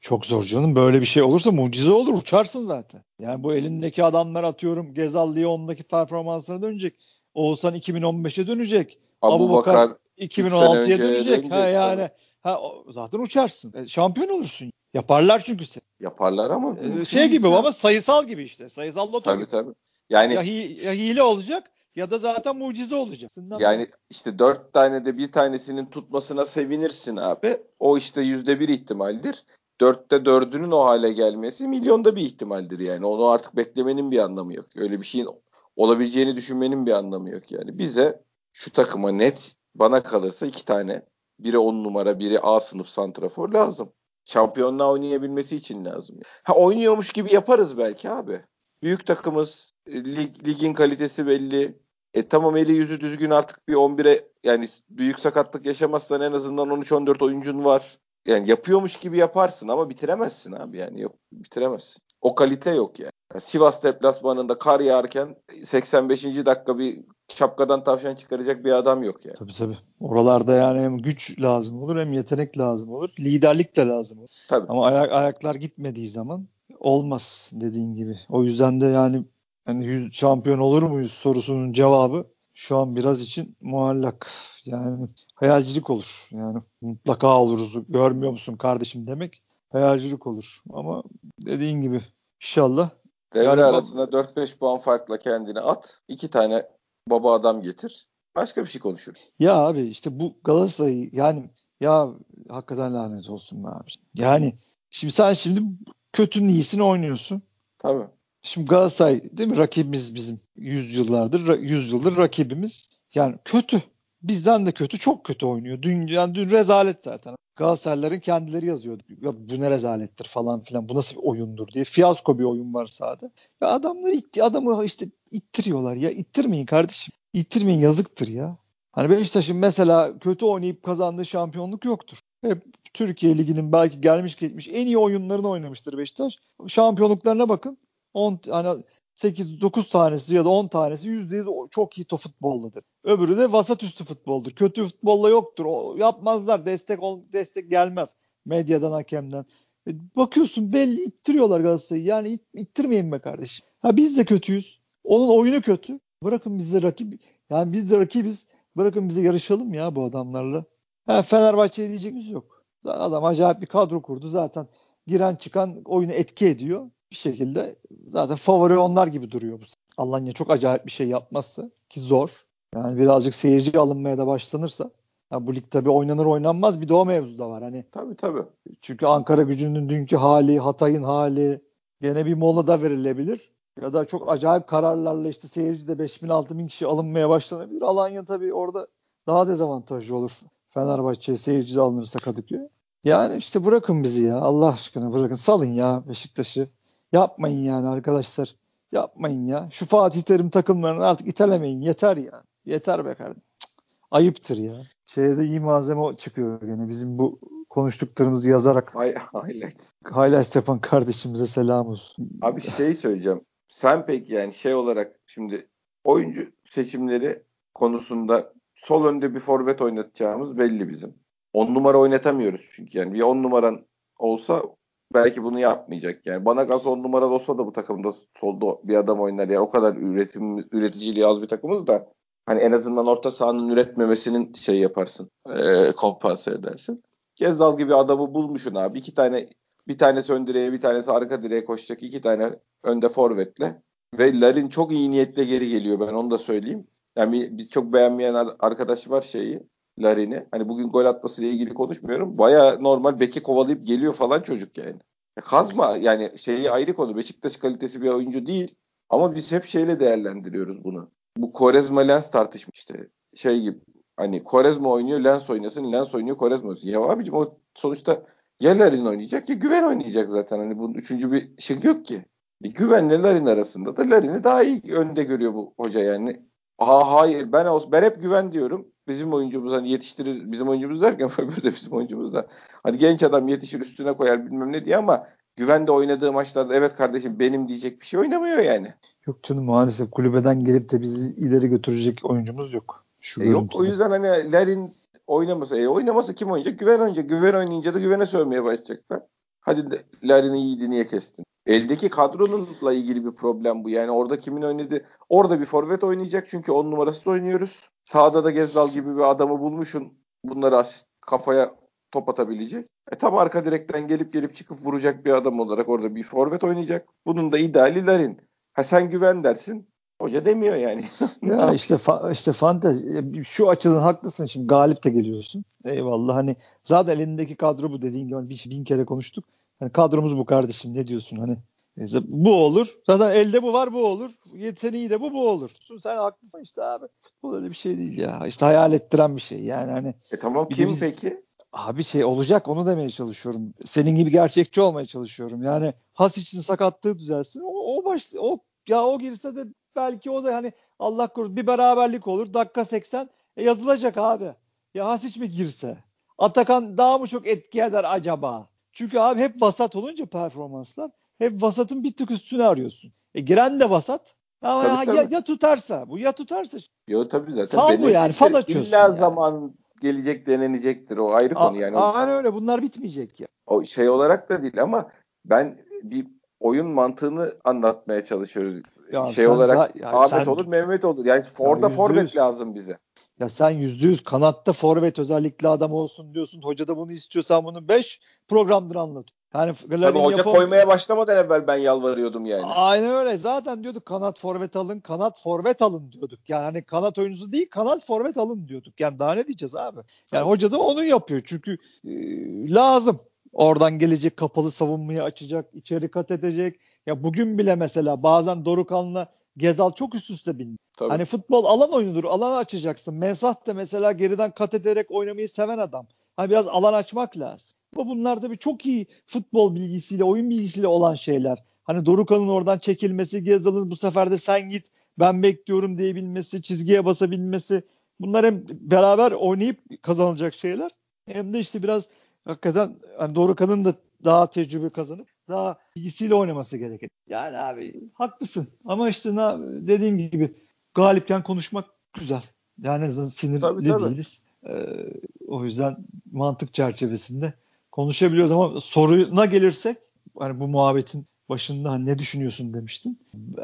Çok zor canım. Böyle bir şey olursa mucize olur. Uçarsın zaten. Yani bu elindeki adamlar atıyorum Gezal Lyon'daki performansına dönecek. Oğuzhan 2015'e dönecek. Abu, Bakar 2016'ya dönecek. Ha yani ha zaten uçarsın. E, şampiyon olursun. Yaparlar çünkü sen. Yaparlar ama e, şey gibi ama sayısal gibi işte. Sayısal loto tabii, gibi. Tabii Yani ya, hi, ya hile olacak ya da zaten mucize olacak. Yani işte dört tane de bir tanesinin tutmasına sevinirsin abi. O işte yüzde bir ihtimaldir. Dörtte dördünün o hale gelmesi milyonda bir ihtimaldir yani. Onu artık beklemenin bir anlamı yok. Öyle bir şeyin olabileceğini düşünmenin bir anlamı yok yani. Bize şu takıma net bana kalırsa iki tane biri on numara biri A sınıf santrafor lazım. Şampiyonluğa oynayabilmesi için lazım. Ha oynuyormuş gibi yaparız belki abi. Büyük takımız, lig, ligin kalitesi belli. E tamam eli yüzü düzgün artık bir 11'e yani büyük sakatlık yaşamazsan en azından 13-14 oyuncun var. Yani yapıyormuş gibi yaparsın ama bitiremezsin abi yani yok bitiremezsin. O kalite yok yani. Sivas deplasmanında kar yağarken 85. dakika bir şapkadan tavşan çıkaracak bir adam yok yani. Tabii tabii. Oralarda yani hem güç lazım olur hem yetenek lazım olur. Liderlik de lazım olur. Tabii. Ama ayak, ayaklar gitmediği zaman olmaz dediğin gibi. O yüzden de yani yani yüz, şampiyon olur muyuz sorusunun cevabı şu an biraz için muallak. Yani hayalcilik olur. Yani mutlaka oluruz. Görmüyor musun kardeşim demek hayalcilik olur. Ama dediğin gibi inşallah Devre arasında 4-5 puan farkla kendini at. iki tane baba adam getir. Başka bir şey konuşur. Ya abi işte bu Galatasaray yani ya hakikaten lanet olsun be abi. Yani şimdi sen şimdi kötünün iyisini oynuyorsun. Tabii. Şimdi Galatasaray değil mi rakibimiz bizim 100 yıllardır 100 yıldır rakibimiz. Yani kötü. Bizden de kötü, çok kötü oynuyor. Dün yani dün rezalet zaten. Galatasaraylıların kendileri yazıyordu. Ya bu ne rezalettir falan filan. Bu nasıl bir oyundur diye. Fiyasko bir oyun var sahada. Ya adamlar itti, adamı işte ittiriyorlar ya. ittirmeyin kardeşim. İttirmeyin yazıktır ya. Hani Beşiktaş'ın mesela kötü oynayıp kazandığı şampiyonluk yoktur. Hep Türkiye Ligi'nin belki gelmiş geçmiş en iyi oyunlarını oynamıştır Beşiktaş. Şampiyonluklarına bakın. 10 hani 8-9 tanesi ya da 10 tanesi %100 çok iyi to futboldadır. Öbürü de vasat üstü futboldur. Kötü futbolla yoktur. O yapmazlar. Destek ol, destek gelmez medyadan hakemden. E, bakıyorsun belli ittiriyorlar Galatasaray'ı. Yani it, ittirmeyin be kardeşim. Ha biz de kötüyüz. Onun oyunu kötü. Bırakın bizi rakip. Yani biz de rakibiz. Bırakın bizi yarışalım ya bu adamlarla. Ha, Fenerbahçe'ye diyeceğimiz yok. Adam acayip bir kadro kurdu. Zaten giren çıkan oyunu etki ediyor bir şekilde zaten favori onlar gibi duruyor bu. Alanya çok acayip bir şey yapmazsa ki zor. Yani birazcık seyirci alınmaya da başlanırsa ya bu lig tabii oynanır oynanmaz bir de o mevzu da var. Hani tabii tabii. Çünkü Ankara gücünün dünkü hali, Hatay'ın hali gene bir mola da verilebilir. Ya da çok acayip kararlarla işte seyirci de 5000 6000 kişi alınmaya başlanabilir. Alanya tabii orada daha dezavantajlı olur. Fenerbahçe seyirci de alınırsa Kadıköy. Yani işte bırakın bizi ya. Allah aşkına bırakın. Salın ya Beşiktaş'ı. Yapmayın yani arkadaşlar. Yapmayın ya. Şu Fatih Terim takımlarını artık itelemeyin. Yeter ya. Yeter be kardeşim. Ayıptır ya. Şeyde iyi malzeme çıkıyor gene. Bizim bu konuştuklarımızı yazarak. Highlight. Highlight yapan kardeşimize selam olsun. Abi şey söyleyeceğim. Sen peki yani şey olarak şimdi oyuncu seçimleri konusunda sol önde bir forvet oynatacağımız belli bizim. 10 numara oynatamıyoruz çünkü yani bir 10 numaran olsa belki bunu yapmayacak. Yani bana gaz on numara olsa da bu takımda solda bir adam oynar. Yani o kadar üretim üreticiliği az bir takımız da hani en azından orta sahanın üretmemesinin şey yaparsın. E, kompanse edersin. Gezdal gibi adamı bulmuşsun abi. İki tane bir tanesi ön direğe bir tanesi arka direğe koşacak. iki tane önde forvetle. Ve Larin çok iyi niyetle geri geliyor ben onu da söyleyeyim. Yani biz çok beğenmeyen arkadaş var şeyi. Larin'i. Hani bugün gol atmasıyla ilgili konuşmuyorum. Baya normal beki kovalayıp geliyor falan çocuk yani. Ya kazma yani şeyi ayrı konu. Beşiktaş kalitesi bir oyuncu değil. Ama biz hep şeyle değerlendiriyoruz bunu. Bu Korezma Lens tartışmış işte. Şey gibi hani Korezma oynuyor Lens oynasın. Lens oynuyor Korezma oynasın. Ya abicim o sonuçta ya Larin oynayacak ya Güven oynayacak zaten. Hani bunun üçüncü bir şık yok ki. Bir Güvenle Larin arasında da Larin'i daha iyi önde görüyor bu hoca yani. Aa hayır ben ben hep güven diyorum bizim oyuncumuz hani yetiştirir bizim oyuncumuz derken [LAUGHS] öbürü de bizim oyuncumuz da hani genç adam yetişir üstüne koyar bilmem ne diye ama güvende oynadığı maçlarda evet kardeşim benim diyecek bir şey oynamıyor yani. Yok canım maalesef kulübeden gelip de bizi ileri götürecek oyuncumuz yok. Şu e yok o yüzden hani Larin oynamasa e, oynamasa kim oynayacak? Güven oynayacak. Güven oynayınca da güvene sövmeye başlayacaklar. Hadi de, Larin'i iyiydi niye kestin? Eldeki kadronunla ilgili bir problem bu. Yani orada kimin oynadı? Orada bir forvet oynayacak çünkü on numarası oynuyoruz. Sağda da Gezdal gibi bir adamı bulmuşsun. Bunları asist, kafaya top atabilecek. E tam arka direkten gelip gelip çıkıp vuracak bir adam olarak orada bir forvet oynayacak. Bunun da ideali Larin. Ha sen güven dersin. Hoca demiyor yani. [LAUGHS] ya işte fa- işte Fante şu açıdan haklısın şimdi galip de geliyorsun. Eyvallah hani zaten elindeki kadro bu dediğin gibi bin kere konuştuk. Hani kadromuz bu kardeşim ne diyorsun hani İşte bu olur. Zaten elde bu var bu olur. Yeteneği de bu bu olur. Sen haklısın işte abi. Futbol öyle bir şey değil ya. İşte hayal ettiren bir şey. Yani hani. E tamam kim biz, peki? Abi şey olacak onu demeye çalışıyorum. Senin gibi gerçekçi olmaya çalışıyorum. Yani Has için sakatlığı düzelsin. O, o baş o ya o girse de belki o da hani Allah korusun bir beraberlik olur. Dakika 80 e, yazılacak abi. Ya Hasic mi girse? Atakan daha mı çok etki eder acaba? Çünkü abi hep vasat olunca performanslar hep vasatın bir tık üstüne arıyorsun. E giren de vasat. Ama tabii, ya, tabii. ya, ya tutarsa bu ya tutarsa. Yo tabii zaten. Fal bu yani fal açıyorsun. İlla yani. zaman gelecek denenecektir o ayrı konu yani. Aynen öyle bunlar bitmeyecek ya. O şey olarak da değil ama ben bir oyun mantığını anlatmaya çalışıyoruz. Ya şey olarak yani Ahmet sen, olur Mehmet olur. Yani orada forvet lazım bize. Ya sen yüzde yüz kanatta forvet özellikle adam olsun diyorsun. Hoca da bunu istiyorsan bunu 5 programdır anlat. Yani Tabii hoca yapalım. koymaya başlamadan evvel ben yalvarıyordum yani. Aynen öyle. Zaten diyorduk kanat forvet alın, kanat forvet alın diyorduk. Yani kanat oyuncusu değil, kanat forvet alın diyorduk. Yani daha ne diyeceğiz abi? Yani hoca da onu yapıyor. Çünkü e, lazım. Oradan gelecek kapalı savunmayı açacak, içeri kat edecek. Ya bugün bile mesela bazen Dorukan'la Gezal çok üst üste bindi. Tabii. Hani futbol alan oyunudur. Alan açacaksın. Mensah da mesela geriden kat ederek oynamayı seven adam. Hani biraz alan açmak lazım. Ama bunlar da bir çok iyi futbol bilgisiyle, oyun bilgisiyle olan şeyler. Hani Dorukan'ın oradan çekilmesi, Gezal'ın bu sefer de sen git ben bekliyorum diyebilmesi, çizgiye basabilmesi. Bunlar hem beraber oynayıp kazanılacak şeyler. Hem de işte biraz hakikaten hani Dorukan'ın da daha tecrübe kazanıp daha bilgisiyle oynaması gerekir. Yani abi haklısın. Ama işte dediğim gibi galipken konuşmak güzel. Yani sinirli tabii, tabii. değiliz. Ee, o yüzden mantık çerçevesinde konuşabiliyoruz ama soruna gelirsek hani bu muhabbetin başında hani ne düşünüyorsun demiştim.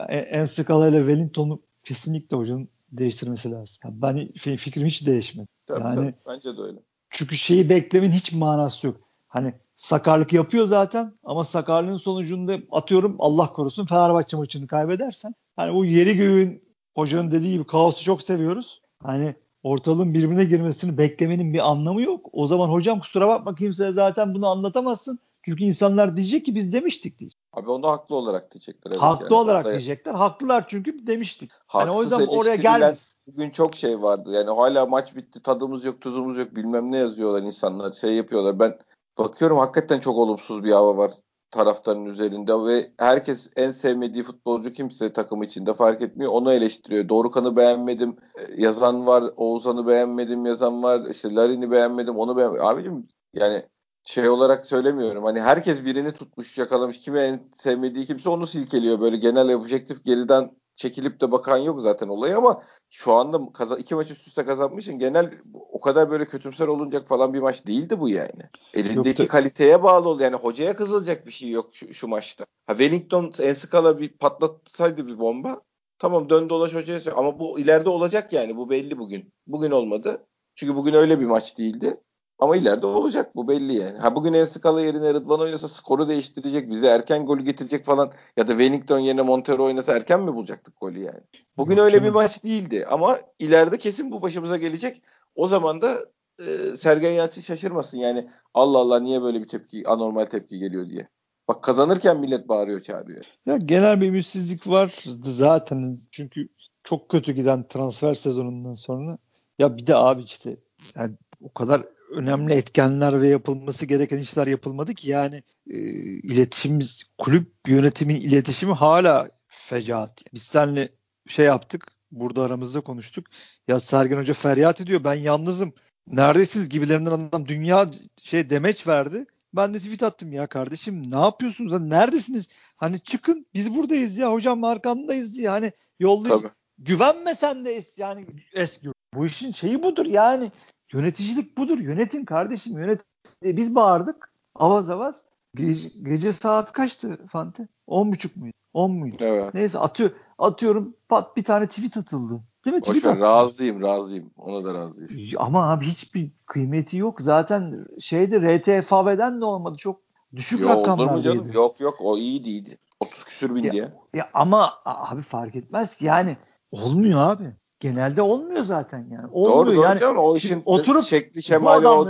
En skala ile Wellington'u kesinlikle hocanın değiştirmesi lazım. Yani ben fikrim hiç değişmedi. Tabii, yani, tabii, bence de öyle. Çünkü şeyi beklemin hiç manası yok. Hani sakarlık yapıyor zaten ama sakarlığın sonucunda atıyorum Allah korusun Fenerbahçe maçını kaybedersen hani bu yeri göğün hocanın dediği gibi kaosu çok seviyoruz. Hani ortalığın birbirine girmesini beklemenin bir anlamı yok. O zaman hocam kusura bakma kimseye zaten bunu anlatamazsın. Çünkü insanlar diyecek ki biz demiştik diyecek. Abi onu haklı olarak diyecekler. Evet haklı yani. olarak Hatta diyecekler. Haklılar çünkü demiştik. Haksız yani o yüzden oraya gelmez. Bugün çok şey vardı. Yani hala maç bitti tadımız yok tuzumuz yok bilmem ne yazıyorlar insanlar şey yapıyorlar. Ben bakıyorum hakikaten çok olumsuz bir hava var taraftarın üzerinde ve herkes en sevmediği futbolcu kimse takım içinde fark etmiyor. Onu eleştiriyor. Dorukan'ı beğenmedim e, yazan var. Oğuzhan'ı beğenmedim yazan var. İşte Larin'i beğenmedim onu beğenmedim. Abicim yani şey olarak söylemiyorum. Hani herkes birini tutmuş yakalamış. Kimi en sevmediği kimse onu silkeliyor. Böyle genel objektif geriden çekilip de bakan yok zaten olayı ama şu anda kaza, iki maç üst üste kazanmışın genel o kadar böyle kötümser olunacak falan bir maç değildi bu yani. Elindeki Yoktu. kaliteye bağlı ol yani hocaya kızılacak bir şey yok şu, şu maçta. Ha Wellington Enskala bir patlatsaydı bir bomba tamam dön dolaş hocaya ama bu ileride olacak yani bu belli bugün. Bugün olmadı. Çünkü bugün öyle bir maç değildi. Ama ileride olacak bu belli yani. Ha bugün Enskala yerine Rıdvan oynasa skoru değiştirecek, bize erken golü getirecek falan ya da Wellington yerine Montero oynasa erken mi bulacaktık golü yani? Bugün Yok, öyle canım. bir maç değildi ama ileride kesin bu başımıza gelecek. O zaman da e, Sergen Yalçın şaşırmasın yani Allah Allah niye böyle bir tepki anormal tepki geliyor diye. Bak kazanırken millet bağırıyor çağırıyor. Ya genel bir ümitsizlik var zaten çünkü çok kötü giden transfer sezonundan sonra. Ya bir de abi işte yani o kadar önemli etkenler ve yapılması gereken işler yapılmadı ki yani e, iletişimimiz kulüp yönetimin iletişimi hala fecaat. Biz seninle şey yaptık burada aramızda konuştuk. Ya Sergen Hoca feryat ediyor ben yalnızım. Neredesiniz gibilerinden adam dünya şey demeç verdi. Ben de tweet attım ya kardeşim ne yapıyorsunuz? Hani neredesiniz? Hani çıkın biz buradayız ya hocam arkandayız diye. Hani yolda güvenme sen de es, yani eski. Bu işin şeyi budur yani. Yöneticilik budur. Yönetin kardeşim. Yönet. E, biz bağırdık. Avaz avaz. Gece, gece saat kaçtı Fante? 10.30 muydu? 10 muydu? Evet. Neyse atıyor, atıyorum pat bir tane tweet atıldı. Değil mi? Boş tweet ver, razıyım razıyım. Ona da razıyım. Ama abi hiçbir kıymeti yok. Zaten şeyde RTFAV'den de olmadı. Çok düşük Yo, rakamlardaydı. Canım? Yok yok o iyi değildi. 30 küsür bin ya, diye. Ya ama abi fark etmez ki yani olmuyor abi genelde olmuyor zaten yani. Olmuyor doğru doğru yani. canım o işin oturup şekli şemali bu,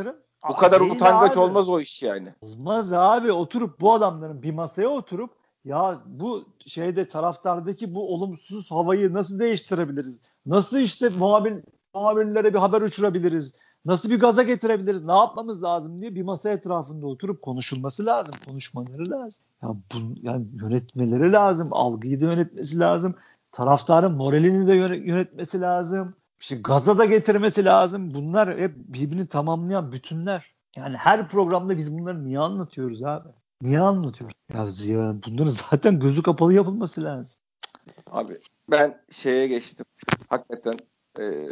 bu kadar utangaç abi. olmaz o iş yani. Olmaz abi oturup bu adamların bir masaya oturup Ya bu şeyde taraftardaki bu olumsuz havayı nasıl değiştirebiliriz? Nasıl işte muhabir, muhabirlere bir haber uçurabiliriz? Nasıl bir gaza getirebiliriz? Ne yapmamız lazım diye bir masa etrafında oturup konuşulması lazım. Konuşmaları lazım. Ya bu, yani yönetmeleri lazım. Algıyı da yönetmesi lazım. Taraftarın moralini de yönetmesi lazım. İşte gaza da getirmesi lazım. Bunlar hep birbirini tamamlayan bütünler. Yani her programda biz bunları niye anlatıyoruz abi? Niye anlatıyoruz? Ya, bunların zaten gözü kapalı yapılması lazım. Abi ben şeye geçtim. Hakikaten e,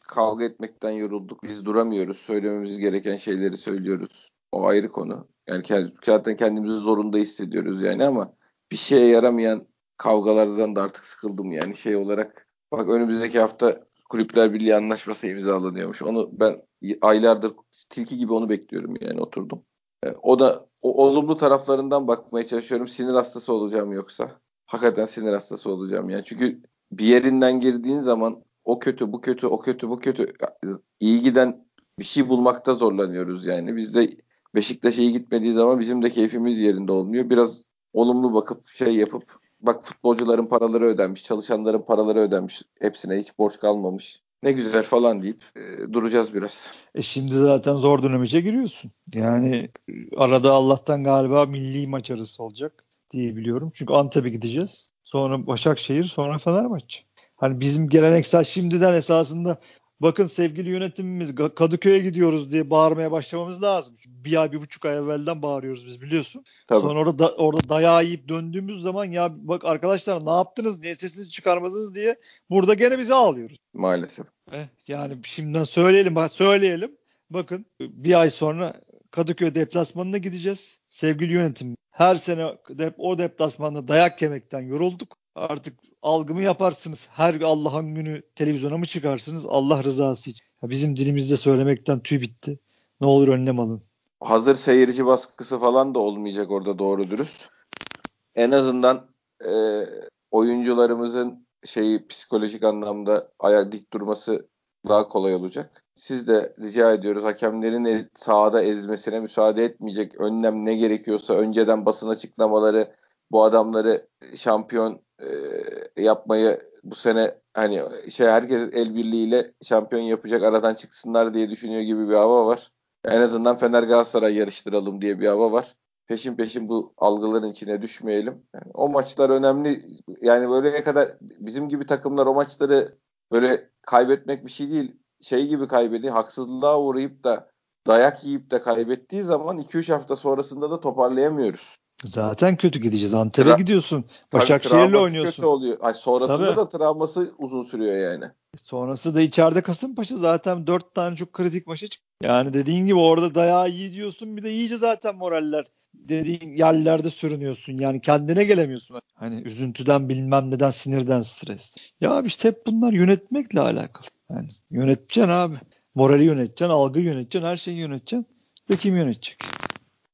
kavga etmekten yorulduk. Biz duramıyoruz. Söylememiz gereken şeyleri söylüyoruz. O ayrı konu. Yani zaten kendimizi zorunda hissediyoruz yani ama bir şeye yaramayan kavgalardan da artık sıkıldım yani şey olarak. Bak önümüzdeki hafta Kulüpler Birliği anlaşması imzalanıyormuş. Onu ben aylardır tilki gibi onu bekliyorum yani oturdum. E, o da o olumlu taraflarından bakmaya çalışıyorum. Sinir hastası olacağım yoksa. Hakikaten sinir hastası olacağım yani. Çünkü bir yerinden girdiğin zaman o kötü, bu kötü, o kötü, bu kötü. iyi giden bir şey bulmakta zorlanıyoruz yani. Biz de Beşiktaş iyi gitmediği zaman bizim de keyfimiz yerinde olmuyor. Biraz olumlu bakıp şey yapıp bak futbolcuların paraları ödenmiş, çalışanların paraları ödenmiş. Hepsine hiç borç kalmamış. Ne güzel falan deyip e, duracağız biraz. E şimdi zaten zor dönemece giriyorsun. Yani arada Allah'tan galiba milli maç arası olacak diye biliyorum. Çünkü Antep'e gideceğiz. Sonra Başakşehir, sonra Fenerbahçe. Hani bizim geleneksel şimdiden esasında bakın sevgili yönetimimiz Kadıköy'e gidiyoruz diye bağırmaya başlamamız lazım. Çünkü bir ay bir buçuk ay evvelden bağırıyoruz biz biliyorsun. Tabii. Sonra orada da, orada dayağı yiyip döndüğümüz zaman ya bak arkadaşlar ne yaptınız niye sesinizi çıkarmadınız diye burada gene bizi ağlıyoruz. Maalesef. Eh, yani şimdiden söyleyelim bak söyleyelim. Bakın bir ay sonra Kadıköy deplasmanına gideceğiz. Sevgili yönetim her sene dep o deplasmanda dayak yemekten yorulduk. Artık algımı yaparsınız. Her Allah'ın günü televizyona mı çıkarsınız? Allah rızası için. Ya bizim dilimizde söylemekten tüy bitti. Ne olur önlem alın. Hazır seyirci baskısı falan da olmayacak orada doğru dürüst. En azından e, oyuncularımızın şeyi psikolojik anlamda aya dik durması daha kolay olacak. Siz de rica ediyoruz hakemlerin ez, sahada ezmesine müsaade etmeyecek önlem ne gerekiyorsa önceden basın açıklamaları bu adamları şampiyon e, yapmayı bu sene hani şey herkes el birliğiyle şampiyon yapacak aradan çıksınlar diye düşünüyor gibi bir hava var. En azından Fener Galatasaray yarıştıralım diye bir hava var. Peşin peşin bu algıların içine düşmeyelim. Yani o maçlar önemli. Yani böyle ne kadar bizim gibi takımlar o maçları böyle kaybetmek bir şey değil. Şey gibi kaybediyor. Haksızlığa uğrayıp da dayak yiyip de kaybettiği zaman 2-3 hafta sonrasında da toparlayamıyoruz. Zaten kötü gideceğiz. Antep'e Tra- gidiyorsun. Başakşehir'le oynuyorsun. kötü oluyor. Ay sonrasında Tabii. da travması uzun sürüyor yani. Sonrası da içeride Kasımpaşa zaten dört tane çok kritik maça çık. Yani dediğin gibi orada dayağı iyi diyorsun bir de iyice zaten moraller dediğin yerlerde sürünüyorsun. Yani kendine gelemiyorsun. Hani üzüntüden bilmem neden sinirden stres. Ya işte hep bunlar yönetmekle alakalı. Yani yöneteceksin abi. Morali yöneteceksin, algı yöneteceksin, her şeyi yöneteceksin. Ve kim yönetecek?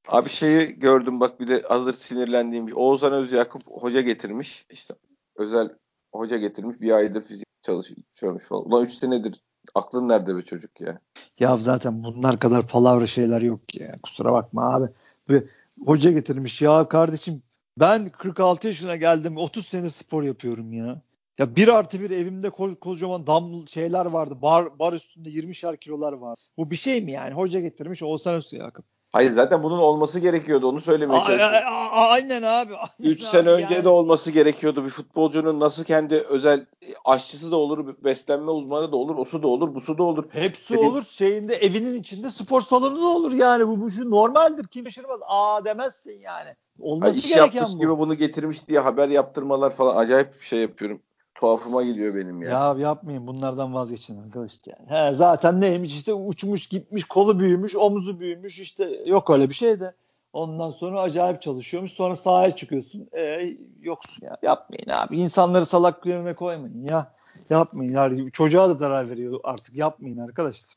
Abi şeyi gördüm bak bir de hazır sinirlendiğim bir Oğuzhan Özyakup hoca getirmiş. İşte özel hoca getirmiş. Bir aydır fizik çalışıyormuş falan. Ulan 3 senedir aklın nerede be çocuk ya? Ya zaten bunlar kadar palavra şeyler yok ya. Kusura bakma abi. Bir hoca getirmiş ya kardeşim ben 46 yaşına geldim 30 sene spor yapıyorum ya. Ya bir artı bir evimde ko- kocaman dam şeyler vardı. Bar, bar üstünde 20'şer kilolar var. Bu bir şey mi yani? Hoca getirmiş Oğuzhan Özyakup. Hayır zaten bunun olması gerekiyordu onu söylemeye çalışıyorum. Aynen abi. 3 sene önce yani. de olması gerekiyordu. Bir futbolcunun nasıl kendi özel aşçısı da olur, beslenme uzmanı da olur, osu da olur, busu da olur. Hepsi Dediğim... olur. Şeyinde evinin içinde spor salonu da olur yani. Bu, bu şu normaldir. Kim şaşırmaz. Aa demezsin yani. Olması ha, iş gereken yapmış bu. gibi bunu getirmiş diye haber yaptırmalar falan acayip bir şey yapıyorum tuhafıma gidiyor benim ya. Ya yapmayın bunlardan vazgeçin arkadaşlar. Yani. He, zaten neymiş işte uçmuş gitmiş kolu büyümüş omuzu büyümüş işte yok öyle bir şey de. Ondan sonra acayip çalışıyormuş. Sonra sahaya çıkıyorsun. E, yoksun ya. Yapmayın abi. İnsanları salak yerine koymayın ya. Yapmayın. Yani çocuğa da zarar veriyor artık. Yapmayın arkadaşlar.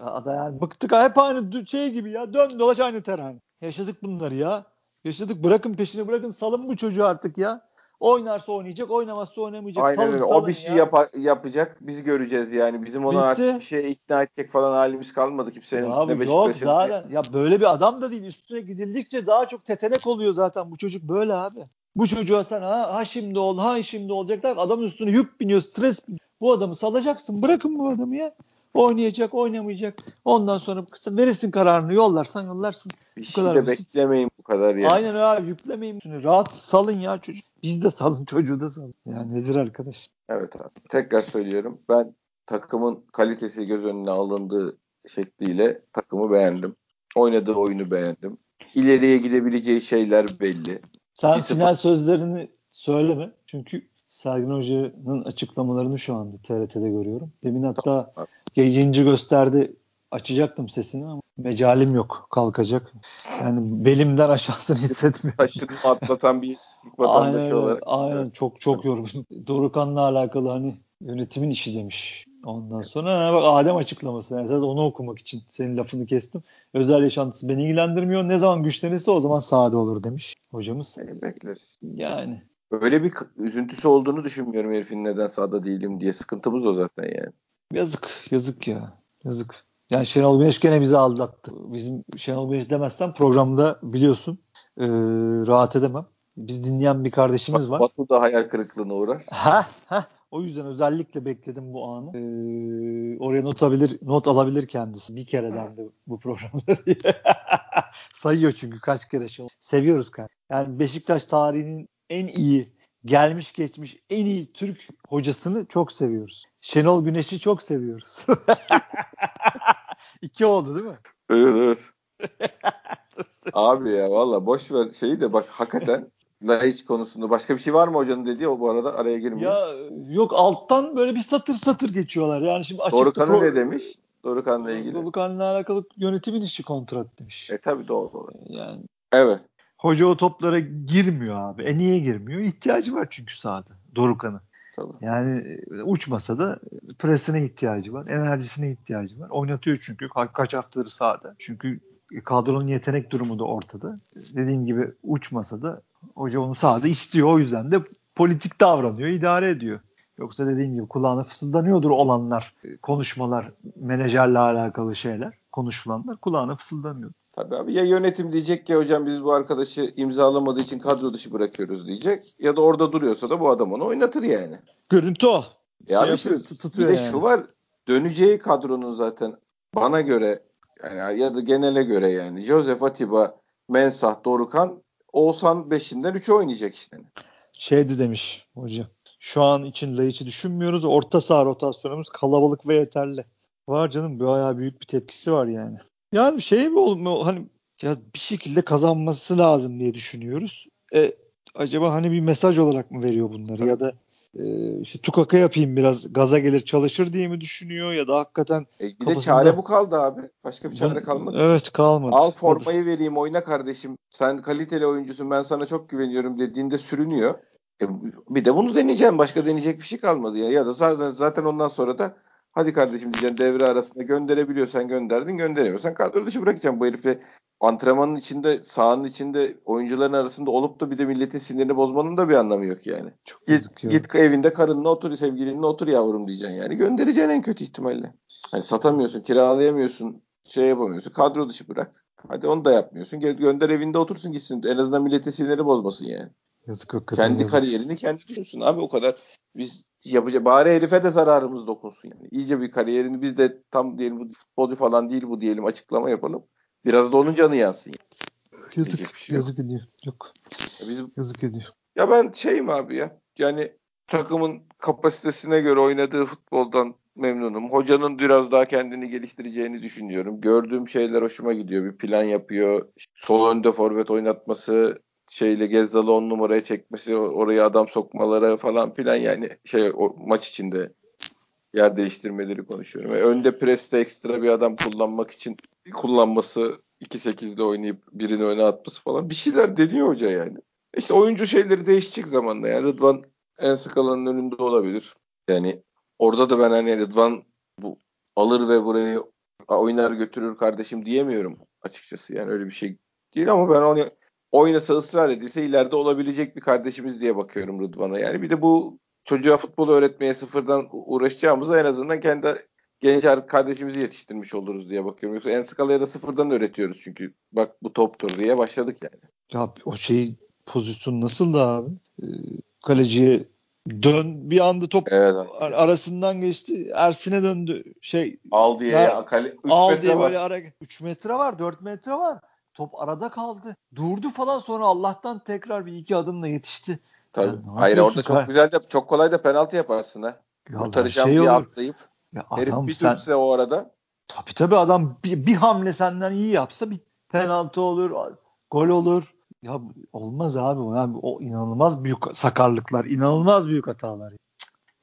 Ada yani bıktık hep aynı şey gibi ya. Dön dolaş aynı terane. Yaşadık bunları ya. Yaşadık. Bırakın peşini bırakın. Salın bu çocuğu artık ya. Oynarsa oynayacak, oynamazsa oynamayacak. Aynen salın, öyle. o bir şey yap yapacak. Biz göreceğiz yani. Bizim onu Bitti. artık bir şeye ikna edecek falan halimiz kalmadı kimsenin. Abi yok zaten. Ya böyle bir adam da değil. Üstüne gidildikçe daha çok tetenek oluyor zaten. Bu çocuk böyle abi. Bu çocuğa sen ha, ha şimdi ol ha şimdi olacaklar adamın üstüne yük biniyor stres biniyor. Bu adamı salacaksın bırakın bu adamı ya. Oynayacak oynamayacak. Ondan sonra kısa verirsin kararını yollarsan yollarsın. Bir bu şey kadar de basit. beklemeyin bu kadar ya. Aynen abi yüklemeyin. Rahat salın ya çocuk. Biz de salın çocuğu da salın. Ya nedir arkadaş? Evet abi. Tekrar söylüyorum. Ben takımın kalitesi göz önüne alındığı şekliyle takımı beğendim. Oynadığı oyunu beğendim. İleriye gidebileceği şeyler belli. Sen Bir final sözlerini söyleme. Çünkü Sergin Hoca'nın açıklamalarını şu anda TRT'de görüyorum. Demin hatta tamam. yayıncı gösterdi. Açacaktım sesini ama mecalim yok kalkacak. Yani belimden aşağısını hissetmiyorum. Taşını atlatan bir vatandaş aynen, olarak. Aynen çok çok yorgun. Dorukan'la alakalı hani yönetimin işi demiş. Ondan sonra bak Adem açıklaması. Yani zaten onu okumak için senin lafını kestim. Özel yaşantısı beni ilgilendirmiyor. Ne zaman güçlenirse o zaman sade olur demiş hocamız. Yani bekleriz. Yani. Öyle bir üzüntüsü olduğunu düşünmüyorum herifin neden sahada değilim diye. Sıkıntımız o zaten yani. Yazık. Yazık ya. Yazık. Yani Şenol Güneş gene bizi aldattı. Bizim Şenol Güneş demezsen programda biliyorsun ee, rahat edemem. Biz dinleyen bir kardeşimiz var. Batu da hayal kırıklığına uğrar. Ha ha. O yüzden özellikle bekledim bu anı. Ee, oraya not alabilir, not alabilir kendisi. Bir kereden de bu programları. [LAUGHS] Sayıyor çünkü kaç kere şey Seviyoruz kardeşim. Yani Beşiktaş tarihinin en iyi gelmiş geçmiş en iyi Türk hocasını çok seviyoruz. Şenol Güneş'i çok seviyoruz. [LAUGHS] İki oldu değil mi? Evet evet. [LAUGHS] Abi ya valla boş ver şeyi de bak hakikaten Laiç konusunda başka bir şey var mı hocanın dediği o bu arada araya girmiyor. Ya yok alttan böyle bir satır satır geçiyorlar. Yani şimdi açıkta Dorukan'ı pro... ne demiş? Dorukan'la ilgili. Dorukan'la alakalı yönetimin işi kontrat demiş. E tabi doğru. Yani Evet. Hoca o toplara girmiyor abi. E niye girmiyor? İhtiyacı var çünkü sahada Dorukan'ın. Tabii. Yani e, uçmasa da presine ihtiyacı var, enerjisine ihtiyacı var. Oynatıyor çünkü ka- kaç haftadır sahada. Çünkü kadronun yetenek durumu da ortada. Dediğim gibi uçmasa da hoca onu sahada istiyor. O yüzden de politik davranıyor, idare ediyor. Yoksa dediğim gibi kulağına fısıldanıyordur olanlar, konuşmalar, menajerle alakalı şeyler, konuşulanlar kulağına fısıldanıyor. Tabii abi ya yönetim diyecek ki hocam biz bu arkadaşı imzalamadığı için kadro dışı bırakıyoruz diyecek. Ya da orada duruyorsa da bu adam onu oynatır yani. Görüntü o. Ya şey şey, bir de yani. şu var döneceği kadronun zaten bana göre yani ya da genele göre yani Joseph Atiba, Mensah, Dorukan Oğuzhan 5'inden 3'ü oynayacak işte. Şeydi demiş hocam. Şu an için Laiç'i düşünmüyoruz. Orta saha rotasyonumuz kalabalık ve yeterli. Var canım bayağı büyük bir tepkisi var yani. Yani şey mi olmuyor hani ya bir şekilde kazanması lazım diye düşünüyoruz. E, acaba hani bir mesaj olarak mı veriyor bunları ya da e, işte tukaka yapayım biraz gaza gelir çalışır diye mi düşünüyor ya da hakikaten e, bir kafasında... de çare bu kaldı abi. Başka bir çare ben, kalmadı. Evet kalmadı. Al formayı vereyim oyna kardeşim. Sen kaliteli oyuncusun ben sana çok güveniyorum dediğinde sürünüyor. E, bir de bunu deneyeceğim. Başka deneyecek bir şey kalmadı ya. Ya da zaten, zaten ondan sonra da hadi kardeşim diyeceksin devre arasında gönderebiliyorsan gönderdin gönderemiyorsan kadro dışı bırakacağım. Bu herifle antrenmanın içinde sahanın içinde oyuncuların arasında olup da bir de milletin sinirini bozmanın da bir anlamı yok yani. Çok git, git evinde karınla otur sevgilinle otur yavrum diyeceksin yani. Göndereceksin en kötü ihtimalle. Hani satamıyorsun, kiralayamıyorsun, şey yapamıyorsun. Kadro dışı bırak. Hadi onu da yapmıyorsun. Gö- gönder evinde otursun gitsin. En azından milletin siniri bozmasın yani. Yazık hakikaten. Kendi yazık. kariyerini kendi düşünsün abi o kadar. Biz yapacak bari herife de zararımız dokunsun yani. İyice bir kariyerini biz de tam diyelim bu futbolcu falan değil bu diyelim açıklama yapalım. Biraz da onun canı yansın. Yazık, şey yazık yok. ediyor. Yok. Ya biz, yazık ediyor. Ya ben şeyim abi ya. Yani takımın kapasitesine göre oynadığı futboldan memnunum. Hocanın biraz daha kendini geliştireceğini düşünüyorum. Gördüğüm şeyler hoşuma gidiyor. Bir plan yapıyor. Sol önde forvet oynatması, şeyle Gezzal'ı on numaraya çekmesi, oraya adam sokmaları falan filan yani şey o maç içinde yer değiştirmeleri konuşuyorum. Ve önde preste ekstra bir adam kullanmak için kullanması 2-8'de oynayıp birini öne atması falan bir şeyler deniyor hoca yani. İşte oyuncu şeyleri değişecek zamanla yani Rıdvan en skalanın önünde olabilir. Yani orada da ben hani Rıdvan bu alır ve burayı oynar götürür kardeşim diyemiyorum açıkçası. Yani öyle bir şey değil ama ben onu oynasa ısrar edilse ileride olabilecek bir kardeşimiz diye bakıyorum Rıdvan'a. Yani bir de bu çocuğa futbol öğretmeye sıfırdan uğraşacağımıza en azından kendi genç kardeşimizi yetiştirmiş oluruz diye bakıyorum. Yoksa en skalaya da sıfırdan öğretiyoruz çünkü bak bu toptur diye başladık yani. Ya o şeyi pozisyon nasıldı abi? Ee, kaleciye dön bir anda top evet, arasından geçti. Ersin'e döndü. Şey al diye ya kale 3 metre diye var. böyle ara 3 metre var, 4 metre var. Top arada kaldı. Durdu falan sonra Allah'tan tekrar bir iki adımla yetişti. Tabii. Yani Hayır orada çok güzel de çok kolay da penaltı yaparsın ha. Ya Kurtaracağım şey diye olur. atlayıp. Ya herif bir sen, dürtse o arada. Tabii tabii adam bir, bir hamle senden iyi yapsa bir penaltı olur, gol olur. Ya olmaz abi. Yani o inanılmaz büyük sakarlıklar, inanılmaz büyük hatalar.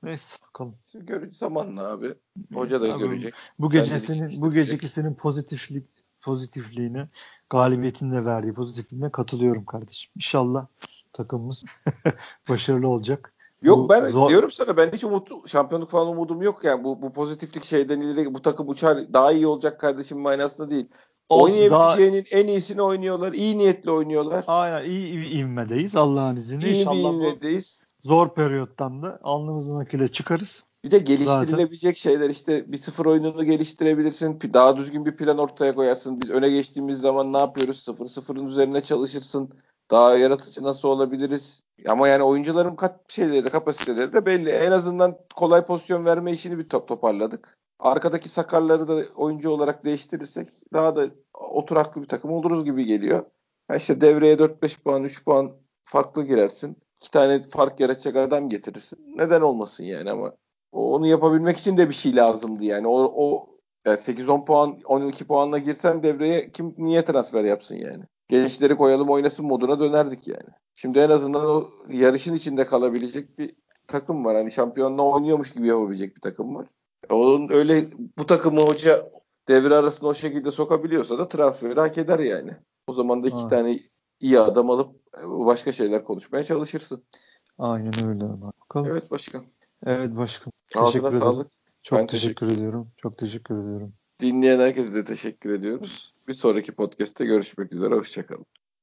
Neyse bakalım. Görücü zamanla abi. Hoca da abi, görecek. Bu gecesinin bu gecekisinin pozitiflik pozitifliğine galibiyetin de verdiği pozitifliğine katılıyorum kardeşim. İnşallah takımımız [LAUGHS] başarılı olacak. Yok bu ben zor... diyorum sana ben hiç umut şampiyonluk falan umudum yok yani bu bu pozitiflik şeyden ileri bu takım uçar daha iyi olacak kardeşim manasında değil. Oynayabileceğinin daha... en iyisini oynuyorlar. iyi niyetli oynuyorlar. Aynen iyi bir ivmedeyiz Allah'ın izniyle. İyi İnşallah bir ivmedeyiz. Zor periyottan da alnımızın akıyla çıkarız. Bir de geliştirilebilecek Zaten... şeyler işte bir sıfır oyununu geliştirebilirsin. Daha düzgün bir plan ortaya koyarsın. Biz öne geçtiğimiz zaman ne yapıyoruz? Sıfır sıfırın üzerine çalışırsın. Daha yaratıcı nasıl olabiliriz? Ama yani oyuncuların kat şeyleri de kapasiteleri de belli. En azından kolay pozisyon verme işini bir top toparladık. Arkadaki sakarları da oyuncu olarak değiştirirsek daha da oturaklı bir takım oluruz gibi geliyor. Yani işte devreye 4-5 puan, 3 puan farklı girersin. İki tane fark yaratacak adam getirirsin. Neden olmasın yani ama onu yapabilmek için de bir şey lazımdı yani. O, o yani 8-10 puan, 12 puanla girsen devreye kim niye transfer yapsın yani? Gençleri koyalım oynasın moduna dönerdik yani. Şimdi en azından o yarışın içinde kalabilecek bir takım var. Hani şampiyonla oynuyormuş gibi yapabilecek bir takım var. Onun öyle bu takımı hoca devre arasında o şekilde sokabiliyorsa da transferi hak eder yani. O zaman da iki ha. tane iyi adam alıp başka şeyler konuşmaya çalışırsın. Aynen öyle. Bakalım. Evet başkan. Evet başkan. Ağzına sağlık. Çok ben teşekkür, teşekkür ediyorum. Çok teşekkür ediyorum. Dinleyen herkese de teşekkür ediyoruz. Bir sonraki podcast'te görüşmek üzere. Hoşçakalın.